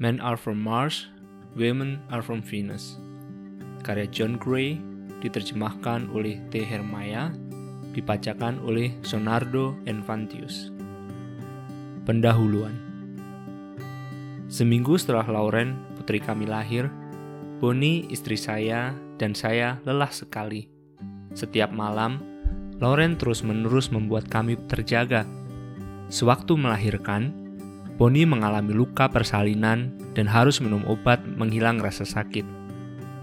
Men Are From Mars, Women Are From Venus. Karya John Gray, diterjemahkan oleh T. Hermaya, dibacakan oleh Sonardo Enfantius. Pendahuluan Seminggu setelah Lauren, putri kami lahir, Bonnie, istri saya, dan saya lelah sekali. Setiap malam, Lauren terus-menerus membuat kami terjaga. Sewaktu melahirkan, Bonnie mengalami luka persalinan dan harus minum obat menghilang rasa sakit.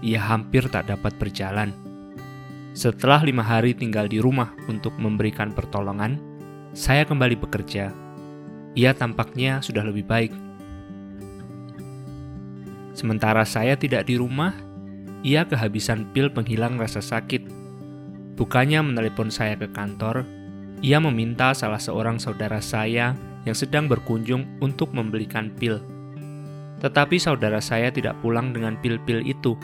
Ia hampir tak dapat berjalan. Setelah lima hari tinggal di rumah untuk memberikan pertolongan, saya kembali bekerja. Ia tampaknya sudah lebih baik. Sementara saya tidak di rumah, ia kehabisan pil penghilang rasa sakit. Bukannya menelepon saya ke kantor, ia meminta salah seorang saudara saya yang sedang berkunjung untuk membelikan pil. Tetapi saudara saya tidak pulang dengan pil-pil itu.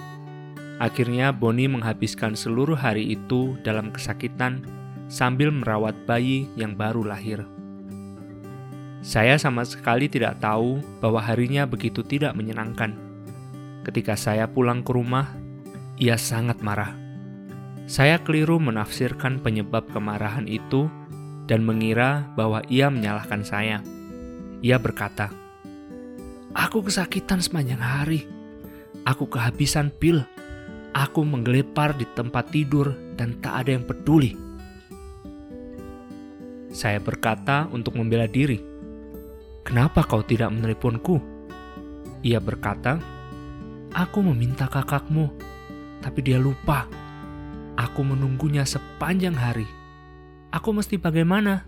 Akhirnya Bonnie menghabiskan seluruh hari itu dalam kesakitan sambil merawat bayi yang baru lahir. Saya sama sekali tidak tahu bahwa harinya begitu tidak menyenangkan. Ketika saya pulang ke rumah, ia sangat marah. Saya keliru menafsirkan penyebab kemarahan itu dan mengira bahwa ia menyalahkan saya. Ia berkata, Aku kesakitan sepanjang hari. Aku kehabisan pil. Aku menggelepar di tempat tidur dan tak ada yang peduli. Saya berkata untuk membela diri. Kenapa kau tidak meneleponku? Ia berkata, Aku meminta kakakmu, tapi dia lupa. Aku menunggunya sepanjang hari Aku mesti bagaimana?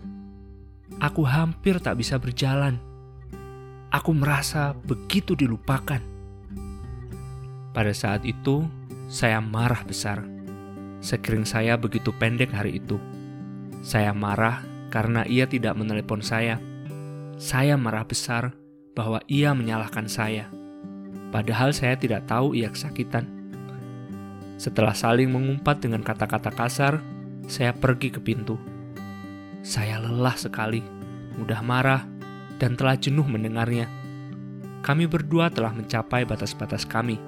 Aku hampir tak bisa berjalan. Aku merasa begitu dilupakan. Pada saat itu, saya marah besar. Sekring saya begitu pendek hari itu. Saya marah karena ia tidak menelepon saya. Saya marah besar bahwa ia menyalahkan saya. Padahal saya tidak tahu ia kesakitan. Setelah saling mengumpat dengan kata-kata kasar, saya pergi ke pintu. Saya lelah sekali, mudah marah, dan telah jenuh mendengarnya. Kami berdua telah mencapai batas-batas kami.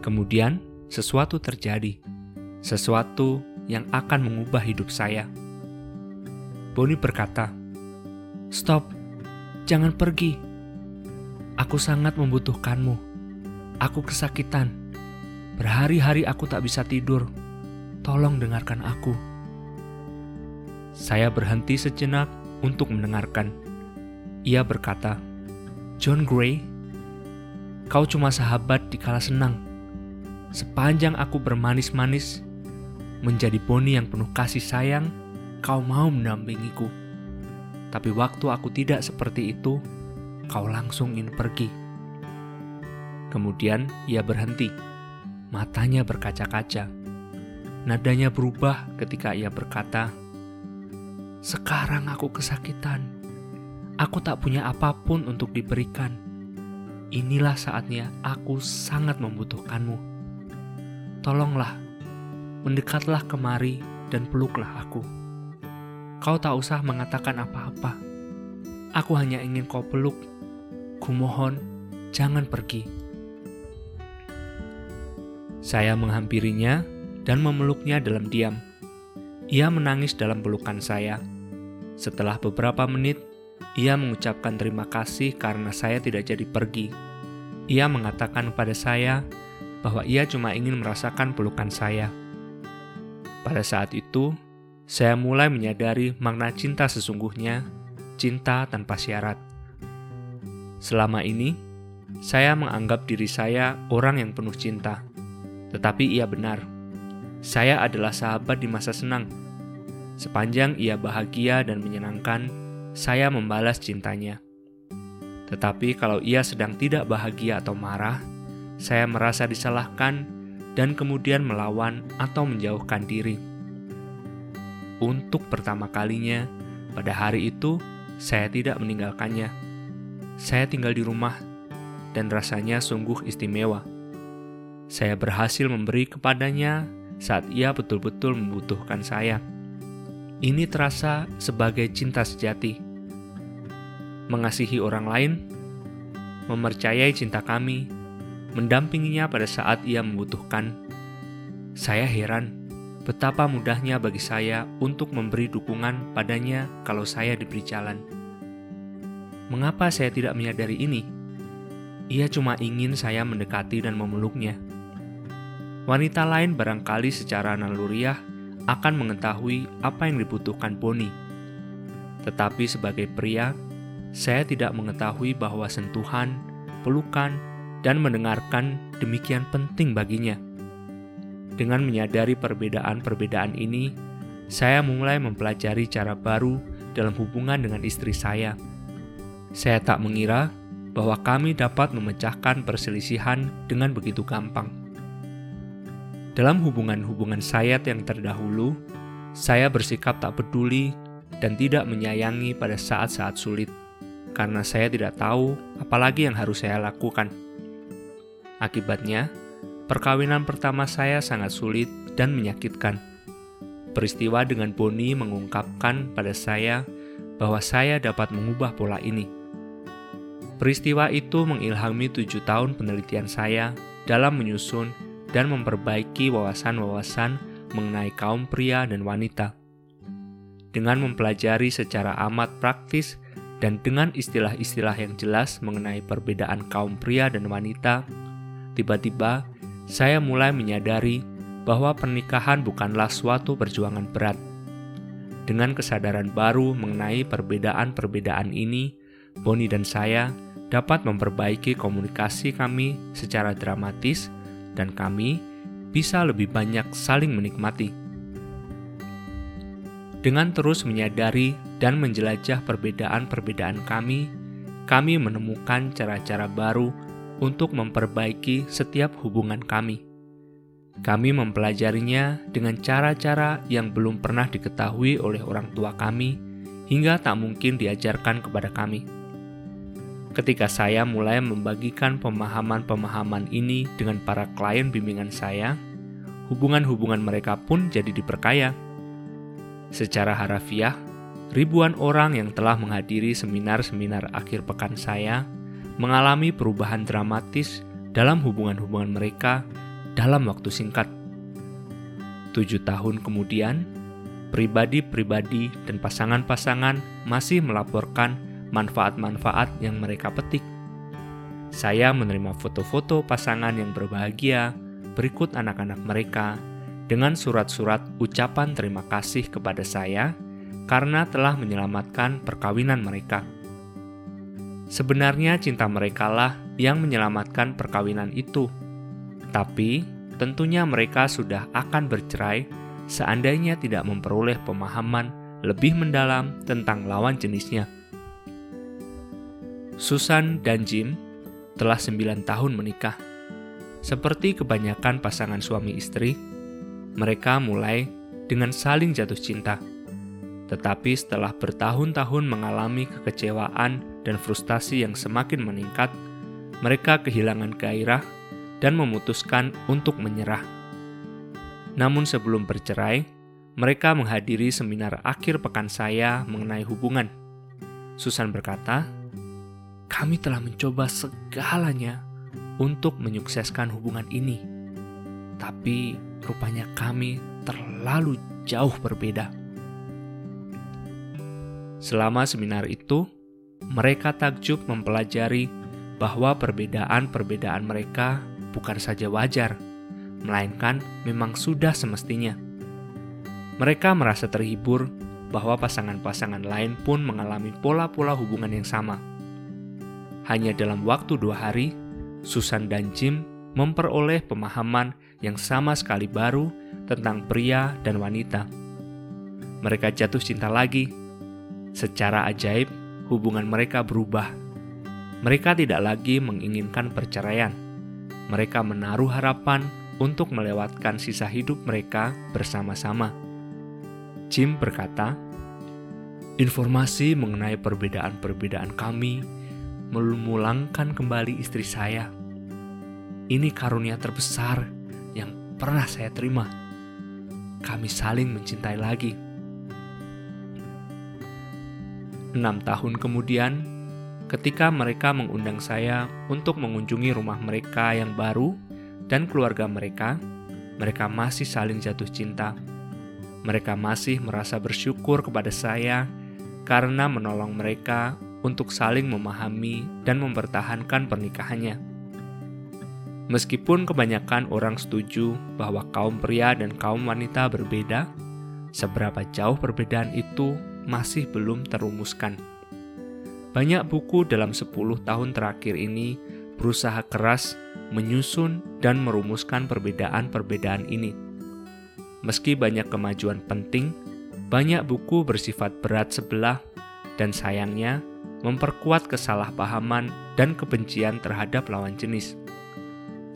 Kemudian, sesuatu terjadi, sesuatu yang akan mengubah hidup saya. Bonnie berkata, "Stop, jangan pergi. Aku sangat membutuhkanmu. Aku kesakitan. Berhari-hari aku tak bisa tidur. Tolong dengarkan aku." Saya berhenti sejenak untuk mendengarkan. Ia berkata, "John Gray, kau cuma sahabat di kala senang. Sepanjang aku bermanis-manis, menjadi poni yang penuh kasih sayang, kau mau mendampingiku. Tapi waktu aku tidak seperti itu, kau langsung ingin pergi." Kemudian ia berhenti, matanya berkaca-kaca. Nadanya berubah ketika ia berkata, sekarang aku kesakitan. Aku tak punya apa pun untuk diberikan. Inilah saatnya aku sangat membutuhkanmu. Tolonglah, mendekatlah kemari dan peluklah aku. Kau tak usah mengatakan apa-apa. Aku hanya ingin kau peluk. Kumohon, jangan pergi. Saya menghampirinya dan memeluknya dalam diam ia menangis dalam pelukan saya. Setelah beberapa menit, ia mengucapkan terima kasih karena saya tidak jadi pergi. Ia mengatakan kepada saya bahwa ia cuma ingin merasakan pelukan saya. Pada saat itu, saya mulai menyadari makna cinta sesungguhnya, cinta tanpa syarat. Selama ini, saya menganggap diri saya orang yang penuh cinta, tetapi ia benar saya adalah sahabat di masa senang. Sepanjang ia bahagia dan menyenangkan, saya membalas cintanya. Tetapi kalau ia sedang tidak bahagia atau marah, saya merasa disalahkan dan kemudian melawan atau menjauhkan diri. Untuk pertama kalinya, pada hari itu saya tidak meninggalkannya. Saya tinggal di rumah dan rasanya sungguh istimewa. Saya berhasil memberi kepadanya saat ia betul-betul membutuhkan saya. Ini terasa sebagai cinta sejati. Mengasihi orang lain mempercayai cinta kami, mendampinginya pada saat ia membutuhkan. Saya heran betapa mudahnya bagi saya untuk memberi dukungan padanya kalau saya diberi jalan. Mengapa saya tidak menyadari ini? Ia cuma ingin saya mendekati dan memeluknya. Wanita lain barangkali secara naluriah akan mengetahui apa yang dibutuhkan Bonnie. Tetapi sebagai pria, saya tidak mengetahui bahwa sentuhan, pelukan, dan mendengarkan demikian penting baginya. Dengan menyadari perbedaan-perbedaan ini, saya mulai mempelajari cara baru dalam hubungan dengan istri saya. Saya tak mengira bahwa kami dapat memecahkan perselisihan dengan begitu gampang. Dalam hubungan-hubungan saya yang terdahulu, saya bersikap tak peduli dan tidak menyayangi pada saat-saat sulit, karena saya tidak tahu apalagi yang harus saya lakukan. Akibatnya, Perkawinan pertama saya sangat sulit dan menyakitkan. Peristiwa dengan Boni mengungkapkan pada saya bahwa saya dapat mengubah pola ini. Peristiwa itu mengilhami tujuh tahun penelitian saya dalam menyusun dan memperbaiki wawasan-wawasan mengenai kaum pria dan wanita. Dengan mempelajari secara amat praktis dan dengan istilah-istilah yang jelas mengenai perbedaan kaum pria dan wanita, tiba-tiba saya mulai menyadari bahwa pernikahan bukanlah suatu perjuangan berat. Dengan kesadaran baru mengenai perbedaan-perbedaan ini, Boni dan saya dapat memperbaiki komunikasi kami secara dramatis, dan kami bisa lebih banyak saling menikmati. Dengan terus menyadari dan menjelajah perbedaan-perbedaan kami, kami menemukan cara-cara baru untuk memperbaiki setiap hubungan kami. Kami mempelajarinya dengan cara-cara yang belum pernah diketahui oleh orang tua kami, hingga tak mungkin diajarkan kepada kami. Ketika saya mulai membagikan pemahaman-pemahaman ini dengan para klien bimbingan saya, hubungan-hubungan mereka pun jadi diperkaya. Secara harafiah, ribuan orang yang telah menghadiri seminar-seminar akhir pekan saya mengalami perubahan dramatis dalam hubungan-hubungan mereka dalam waktu singkat. Tujuh tahun kemudian, pribadi-pribadi dan pasangan-pasangan masih melaporkan manfaat-manfaat yang mereka petik. Saya menerima foto-foto pasangan yang berbahagia berikut anak-anak mereka dengan surat-surat ucapan terima kasih kepada saya karena telah menyelamatkan perkawinan mereka. Sebenarnya cinta mereka lah yang menyelamatkan perkawinan itu. Tapi, tentunya mereka sudah akan bercerai seandainya tidak memperoleh pemahaman lebih mendalam tentang lawan jenisnya. Susan dan Jim telah sembilan tahun menikah. Seperti kebanyakan pasangan suami istri, mereka mulai dengan saling jatuh cinta tetapi setelah bertahun-tahun mengalami kekecewaan dan frustasi yang semakin meningkat, mereka kehilangan gairah dan memutuskan untuk menyerah. Namun sebelum bercerai, mereka menghadiri seminar akhir pekan saya mengenai hubungan. Susan berkata, "Kami telah mencoba segalanya untuk menyukseskan hubungan ini, tapi rupanya kami terlalu jauh berbeda." Selama seminar itu, mereka takjub mempelajari bahwa perbedaan-perbedaan mereka bukan saja wajar, melainkan memang sudah semestinya. Mereka merasa terhibur bahwa pasangan-pasangan lain pun mengalami pola-pola hubungan yang sama. Hanya dalam waktu dua hari, Susan dan Jim memperoleh pemahaman yang sama sekali baru tentang pria dan wanita. Mereka jatuh cinta lagi Secara ajaib, hubungan mereka berubah. Mereka tidak lagi menginginkan perceraian. Mereka menaruh harapan untuk melewatkan sisa hidup mereka bersama-sama. Jim berkata, "Informasi mengenai perbedaan-perbedaan kami memulangkan kembali istri saya. Ini karunia terbesar yang pernah saya terima. Kami saling mencintai lagi." Enam tahun kemudian, ketika mereka mengundang saya untuk mengunjungi rumah mereka yang baru dan keluarga mereka, mereka masih saling jatuh cinta. Mereka masih merasa bersyukur kepada saya karena menolong mereka untuk saling memahami dan mempertahankan pernikahannya. Meskipun kebanyakan orang setuju bahwa kaum pria dan kaum wanita berbeda, seberapa jauh perbedaan itu masih belum terumuskan. Banyak buku dalam 10 tahun terakhir ini berusaha keras menyusun dan merumuskan perbedaan-perbedaan ini. Meski banyak kemajuan penting, banyak buku bersifat berat sebelah dan sayangnya memperkuat kesalahpahaman dan kebencian terhadap lawan jenis.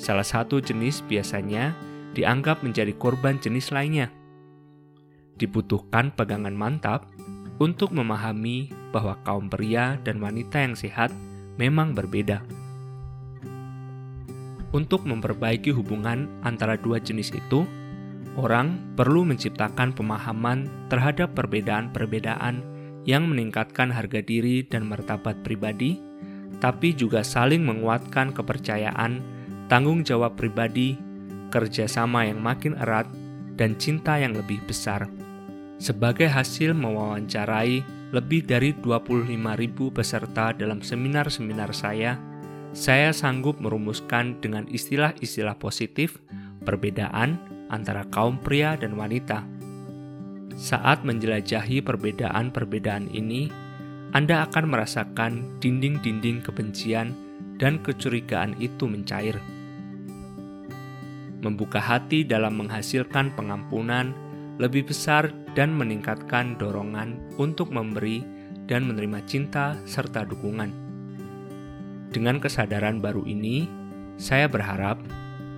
Salah satu jenis biasanya dianggap menjadi korban jenis lainnya. Dibutuhkan pegangan mantap untuk memahami bahwa kaum pria dan wanita yang sehat memang berbeda. Untuk memperbaiki hubungan antara dua jenis itu, orang perlu menciptakan pemahaman terhadap perbedaan-perbedaan yang meningkatkan harga diri dan martabat pribadi, tapi juga saling menguatkan kepercayaan, tanggung jawab pribadi, kerjasama yang makin erat, dan cinta yang lebih besar. Sebagai hasil mewawancarai lebih dari 25.000 peserta dalam seminar-seminar saya, saya sanggup merumuskan dengan istilah-istilah positif perbedaan antara kaum pria dan wanita. Saat menjelajahi perbedaan-perbedaan ini, Anda akan merasakan dinding-dinding kebencian dan kecurigaan itu mencair. Membuka hati dalam menghasilkan pengampunan lebih besar dan meningkatkan dorongan untuk memberi dan menerima cinta serta dukungan. Dengan kesadaran baru ini, saya berharap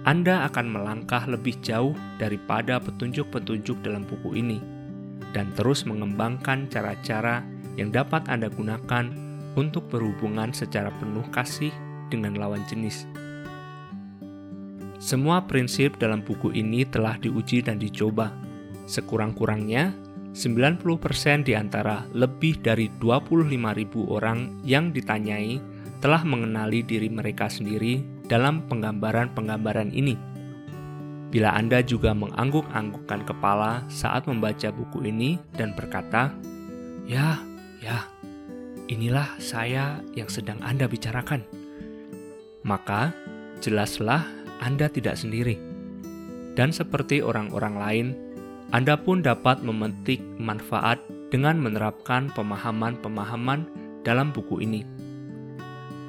Anda akan melangkah lebih jauh daripada petunjuk-petunjuk dalam buku ini dan terus mengembangkan cara-cara yang dapat Anda gunakan untuk berhubungan secara penuh kasih dengan lawan jenis. Semua prinsip dalam buku ini telah diuji dan dicoba Sekurang-kurangnya, 90% di antara lebih dari 25.000 orang yang ditanyai telah mengenali diri mereka sendiri dalam penggambaran-penggambaran ini. Bila Anda juga mengangguk-anggukkan kepala saat membaca buku ini dan berkata, "Ya, ya, inilah saya yang sedang Anda bicarakan." Maka, jelaslah Anda tidak sendiri. Dan seperti orang-orang lain, anda pun dapat memetik manfaat dengan menerapkan pemahaman-pemahaman dalam buku ini.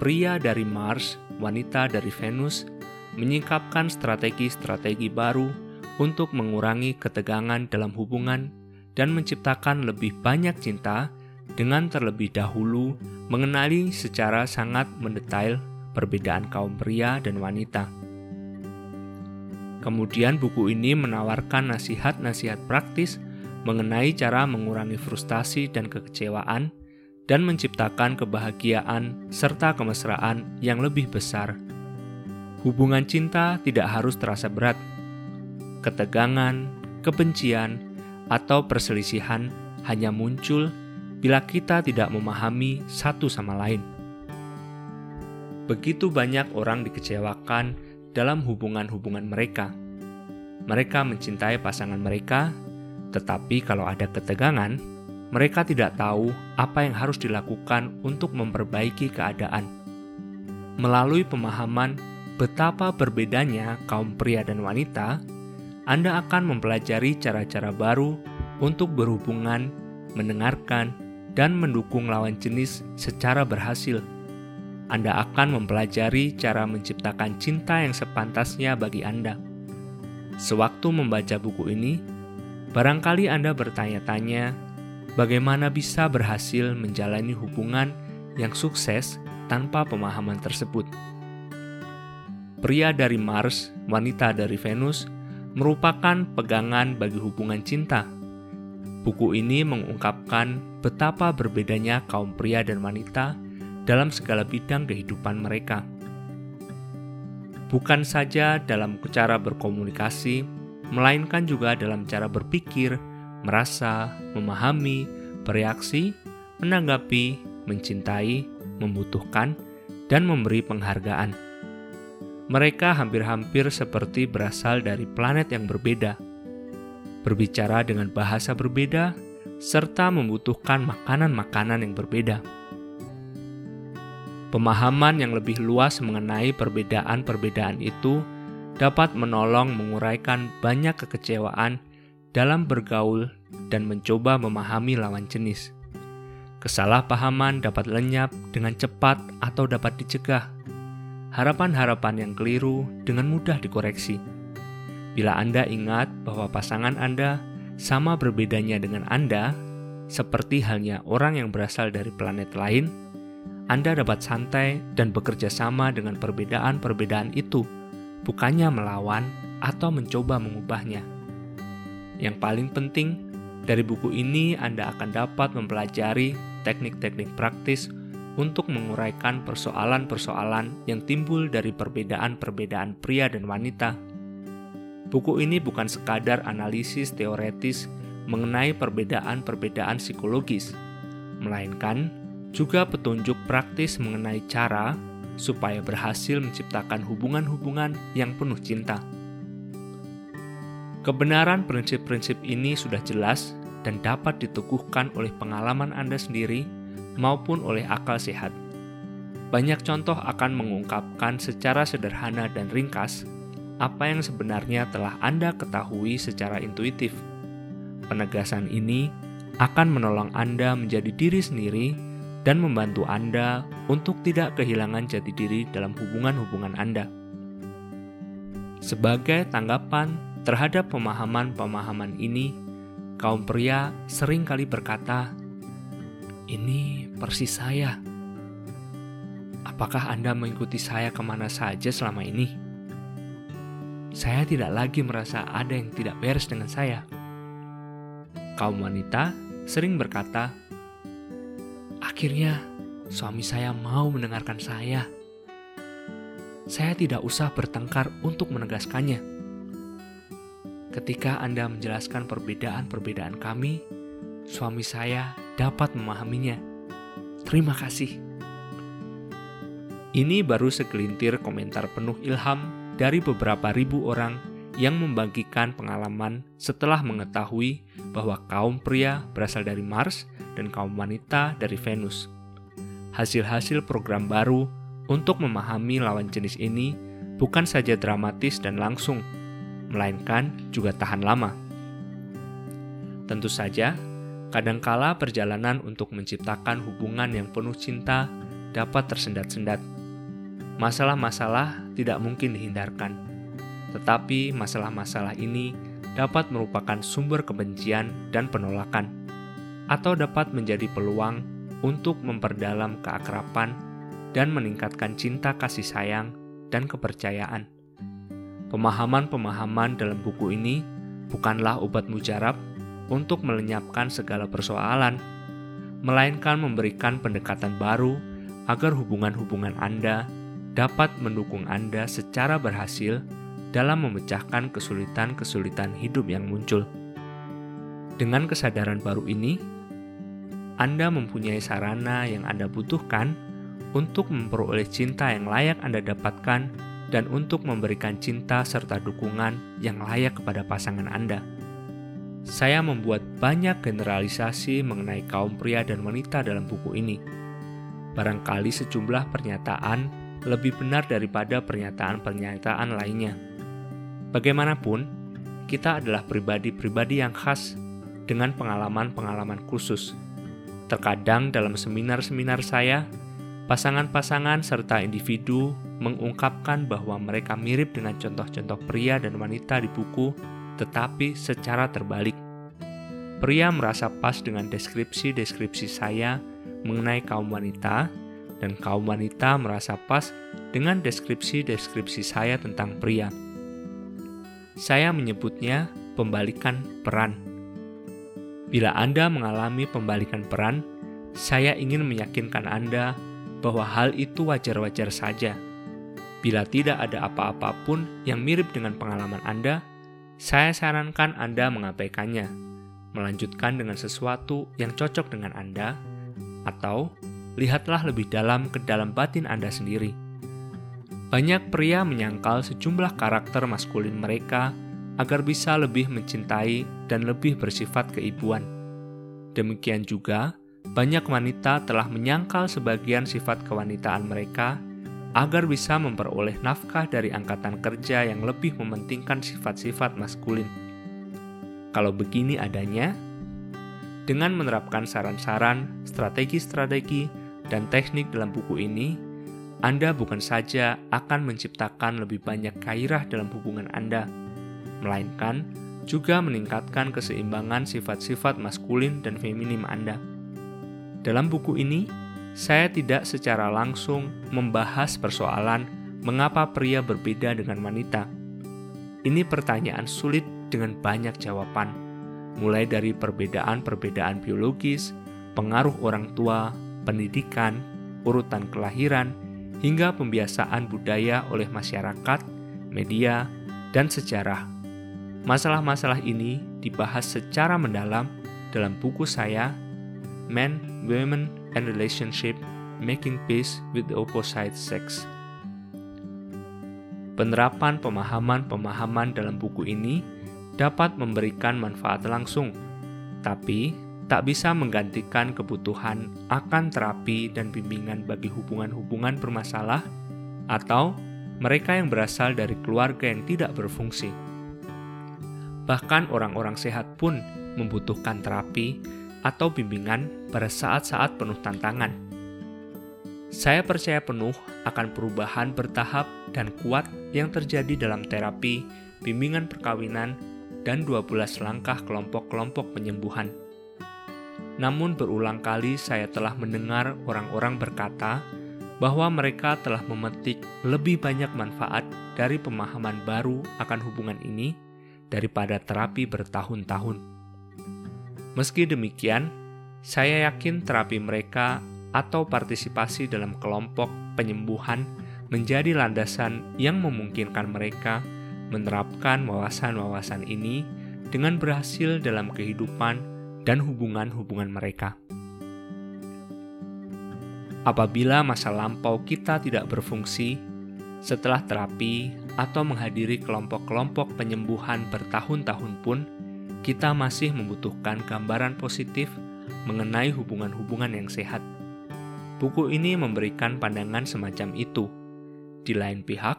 Pria dari Mars, wanita dari Venus, menyingkapkan strategi-strategi baru untuk mengurangi ketegangan dalam hubungan dan menciptakan lebih banyak cinta dengan terlebih dahulu mengenali secara sangat mendetail perbedaan kaum pria dan wanita. Kemudian buku ini menawarkan nasihat-nasihat praktis mengenai cara mengurangi frustasi dan kekecewaan dan menciptakan kebahagiaan serta kemesraan yang lebih besar. Hubungan cinta tidak harus terasa berat. Ketegangan, kebencian, atau perselisihan hanya muncul bila kita tidak memahami satu sama lain. Begitu banyak orang dikecewakan dalam hubungan-hubungan mereka. Mereka mencintai pasangan mereka, tetapi kalau ada ketegangan, mereka tidak tahu apa yang harus dilakukan untuk memperbaiki keadaan. Melalui pemahaman betapa berbedanya kaum pria dan wanita, Anda akan mempelajari cara-cara baru untuk berhubungan, mendengarkan, dan mendukung lawan jenis secara berhasil anda akan mempelajari cara menciptakan cinta yang sepantasnya bagi Anda. Sewaktu membaca buku ini, barangkali Anda bertanya-tanya, bagaimana bisa berhasil menjalani hubungan yang sukses tanpa pemahaman tersebut. Pria dari Mars, wanita dari Venus, merupakan pegangan bagi hubungan cinta. Buku ini mengungkapkan betapa berbedanya kaum pria dan wanita dalam segala bidang kehidupan mereka. Bukan saja dalam cara berkomunikasi, melainkan juga dalam cara berpikir, merasa, memahami, bereaksi, menanggapi, mencintai, membutuhkan, dan memberi penghargaan. Mereka hampir-hampir seperti berasal dari planet yang berbeda, berbicara dengan bahasa berbeda, serta membutuhkan makanan-makanan yang berbeda. Pemahaman yang lebih luas mengenai perbedaan-perbedaan itu dapat menolong menguraikan banyak kekecewaan dalam bergaul dan mencoba memahami lawan jenis. Kesalahpahaman dapat lenyap dengan cepat atau dapat dicegah. Harapan-harapan yang keliru dengan mudah dikoreksi. Bila Anda ingat bahwa pasangan Anda sama berbedanya dengan Anda, seperti halnya orang yang berasal dari planet lain, anda dapat santai dan bekerja sama dengan perbedaan-perbedaan itu, bukannya melawan atau mencoba mengubahnya. Yang paling penting, dari buku ini Anda akan dapat mempelajari teknik-teknik praktis untuk menguraikan persoalan-persoalan yang timbul dari perbedaan-perbedaan pria dan wanita. Buku ini bukan sekadar analisis teoretis mengenai perbedaan-perbedaan psikologis, melainkan juga petunjuk praktis mengenai cara supaya berhasil menciptakan hubungan-hubungan yang penuh cinta. Kebenaran prinsip-prinsip ini sudah jelas dan dapat diteguhkan oleh pengalaman Anda sendiri maupun oleh akal sehat. Banyak contoh akan mengungkapkan secara sederhana dan ringkas apa yang sebenarnya telah Anda ketahui secara intuitif. Penegasan ini akan menolong Anda menjadi diri sendiri dan membantu Anda untuk tidak kehilangan jati diri dalam hubungan-hubungan Anda. Sebagai tanggapan terhadap pemahaman-pemahaman ini, kaum pria sering kali berkata, "Ini persis saya." Apakah Anda mengikuti saya ke mana saja selama ini? Saya tidak lagi merasa ada yang tidak beres dengan saya. Kaum wanita sering berkata, Akhirnya, suami saya mau mendengarkan saya. Saya tidak usah bertengkar untuk menegaskannya. Ketika Anda menjelaskan perbedaan-perbedaan kami, suami saya dapat memahaminya. Terima kasih. Ini baru segelintir komentar penuh ilham dari beberapa ribu orang yang membagikan pengalaman setelah mengetahui bahwa kaum pria berasal dari Mars dan kaum wanita dari Venus. Hasil-hasil program baru untuk memahami lawan jenis ini bukan saja dramatis dan langsung, melainkan juga tahan lama. Tentu saja, kadangkala perjalanan untuk menciptakan hubungan yang penuh cinta dapat tersendat-sendat. Masalah-masalah tidak mungkin dihindarkan, tetapi masalah-masalah ini dapat merupakan sumber kebencian dan penolakan atau dapat menjadi peluang untuk memperdalam keakraban dan meningkatkan cinta kasih sayang dan kepercayaan. Pemahaman-pemahaman dalam buku ini bukanlah obat mujarab untuk melenyapkan segala persoalan, melainkan memberikan pendekatan baru agar hubungan-hubungan Anda dapat mendukung Anda secara berhasil dalam memecahkan kesulitan-kesulitan hidup yang muncul. Dengan kesadaran baru ini, anda mempunyai sarana yang Anda butuhkan untuk memperoleh cinta yang layak Anda dapatkan dan untuk memberikan cinta serta dukungan yang layak kepada pasangan Anda. Saya membuat banyak generalisasi mengenai kaum pria dan wanita dalam buku ini. Barangkali sejumlah pernyataan lebih benar daripada pernyataan-pernyataan lainnya. Bagaimanapun, kita adalah pribadi-pribadi yang khas dengan pengalaman-pengalaman khusus Terkadang dalam seminar-seminar saya, pasangan-pasangan serta individu mengungkapkan bahwa mereka mirip dengan contoh-contoh pria dan wanita di buku, tetapi secara terbalik. Pria merasa pas dengan deskripsi-deskripsi saya mengenai kaum wanita, dan kaum wanita merasa pas dengan deskripsi-deskripsi saya tentang pria. Saya menyebutnya pembalikan peran. Bila Anda mengalami pembalikan peran, saya ingin meyakinkan Anda bahwa hal itu wajar-wajar saja. Bila tidak ada apa-apa pun yang mirip dengan pengalaman Anda, saya sarankan Anda mengabaikannya, melanjutkan dengan sesuatu yang cocok dengan Anda, atau lihatlah lebih dalam ke dalam batin Anda sendiri. Banyak pria menyangkal sejumlah karakter maskulin mereka agar bisa lebih mencintai dan lebih bersifat keibuan. Demikian juga, banyak wanita telah menyangkal sebagian sifat kewanitaan mereka agar bisa memperoleh nafkah dari angkatan kerja yang lebih mementingkan sifat-sifat maskulin. Kalau begini adanya, dengan menerapkan saran-saran, strategi-strategi, dan teknik dalam buku ini, Anda bukan saja akan menciptakan lebih banyak gairah dalam hubungan Anda, melainkan juga meningkatkan keseimbangan sifat-sifat maskulin dan feminim Anda. Dalam buku ini, saya tidak secara langsung membahas persoalan mengapa pria berbeda dengan wanita. Ini pertanyaan sulit dengan banyak jawaban, mulai dari perbedaan-perbedaan biologis, pengaruh orang tua, pendidikan, urutan kelahiran, hingga pembiasaan budaya oleh masyarakat, media, dan sejarah Masalah-masalah ini dibahas secara mendalam dalam buku saya Men, Women, and Relationship Making Peace with the Opposite Sex. Penerapan pemahaman-pemahaman dalam buku ini dapat memberikan manfaat langsung, tapi tak bisa menggantikan kebutuhan akan terapi dan bimbingan bagi hubungan-hubungan bermasalah atau mereka yang berasal dari keluarga yang tidak berfungsi. Bahkan orang-orang sehat pun membutuhkan terapi atau bimbingan pada saat-saat penuh tantangan. Saya percaya penuh akan perubahan bertahap dan kuat yang terjadi dalam terapi, bimbingan perkawinan, dan 12 langkah kelompok-kelompok penyembuhan. Namun berulang kali saya telah mendengar orang-orang berkata bahwa mereka telah memetik lebih banyak manfaat dari pemahaman baru akan hubungan ini daripada terapi bertahun-tahun. Meski demikian, saya yakin terapi mereka atau partisipasi dalam kelompok penyembuhan menjadi landasan yang memungkinkan mereka menerapkan wawasan-wawasan ini dengan berhasil dalam kehidupan dan hubungan-hubungan mereka. Apabila masa lampau kita tidak berfungsi, setelah terapi atau menghadiri kelompok-kelompok penyembuhan bertahun-tahun pun, kita masih membutuhkan gambaran positif mengenai hubungan-hubungan yang sehat. Buku ini memberikan pandangan semacam itu. Di lain pihak,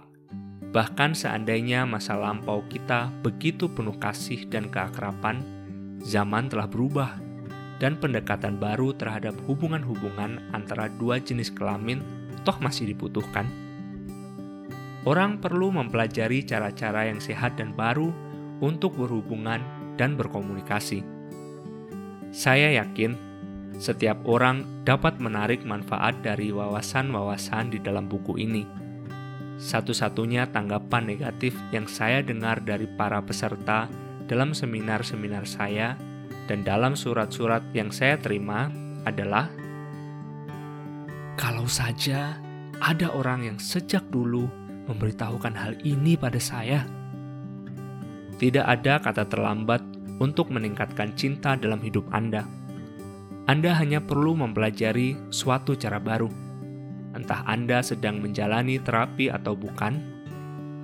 bahkan seandainya masa lampau kita begitu penuh kasih dan keakraban, zaman telah berubah dan pendekatan baru terhadap hubungan-hubungan antara dua jenis kelamin toh masih dibutuhkan. Orang perlu mempelajari cara-cara yang sehat dan baru untuk berhubungan dan berkomunikasi. Saya yakin setiap orang dapat menarik manfaat dari wawasan-wawasan di dalam buku ini. Satu-satunya tanggapan negatif yang saya dengar dari para peserta dalam seminar-seminar saya dan dalam surat-surat yang saya terima adalah kalau saja ada orang yang sejak dulu memberitahukan hal ini pada saya. Tidak ada kata terlambat untuk meningkatkan cinta dalam hidup Anda. Anda hanya perlu mempelajari suatu cara baru. Entah Anda sedang menjalani terapi atau bukan,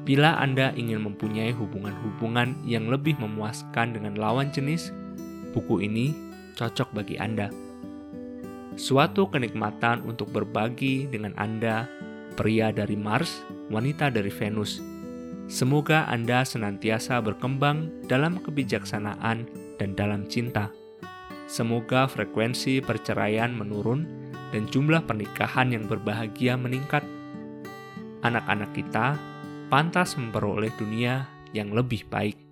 bila Anda ingin mempunyai hubungan-hubungan yang lebih memuaskan dengan lawan jenis, buku ini cocok bagi Anda. Suatu kenikmatan untuk berbagi dengan Anda pria dari Mars, wanita dari Venus. Semoga Anda senantiasa berkembang dalam kebijaksanaan dan dalam cinta. Semoga frekuensi perceraian menurun dan jumlah pernikahan yang berbahagia meningkat. Anak-anak kita pantas memperoleh dunia yang lebih baik.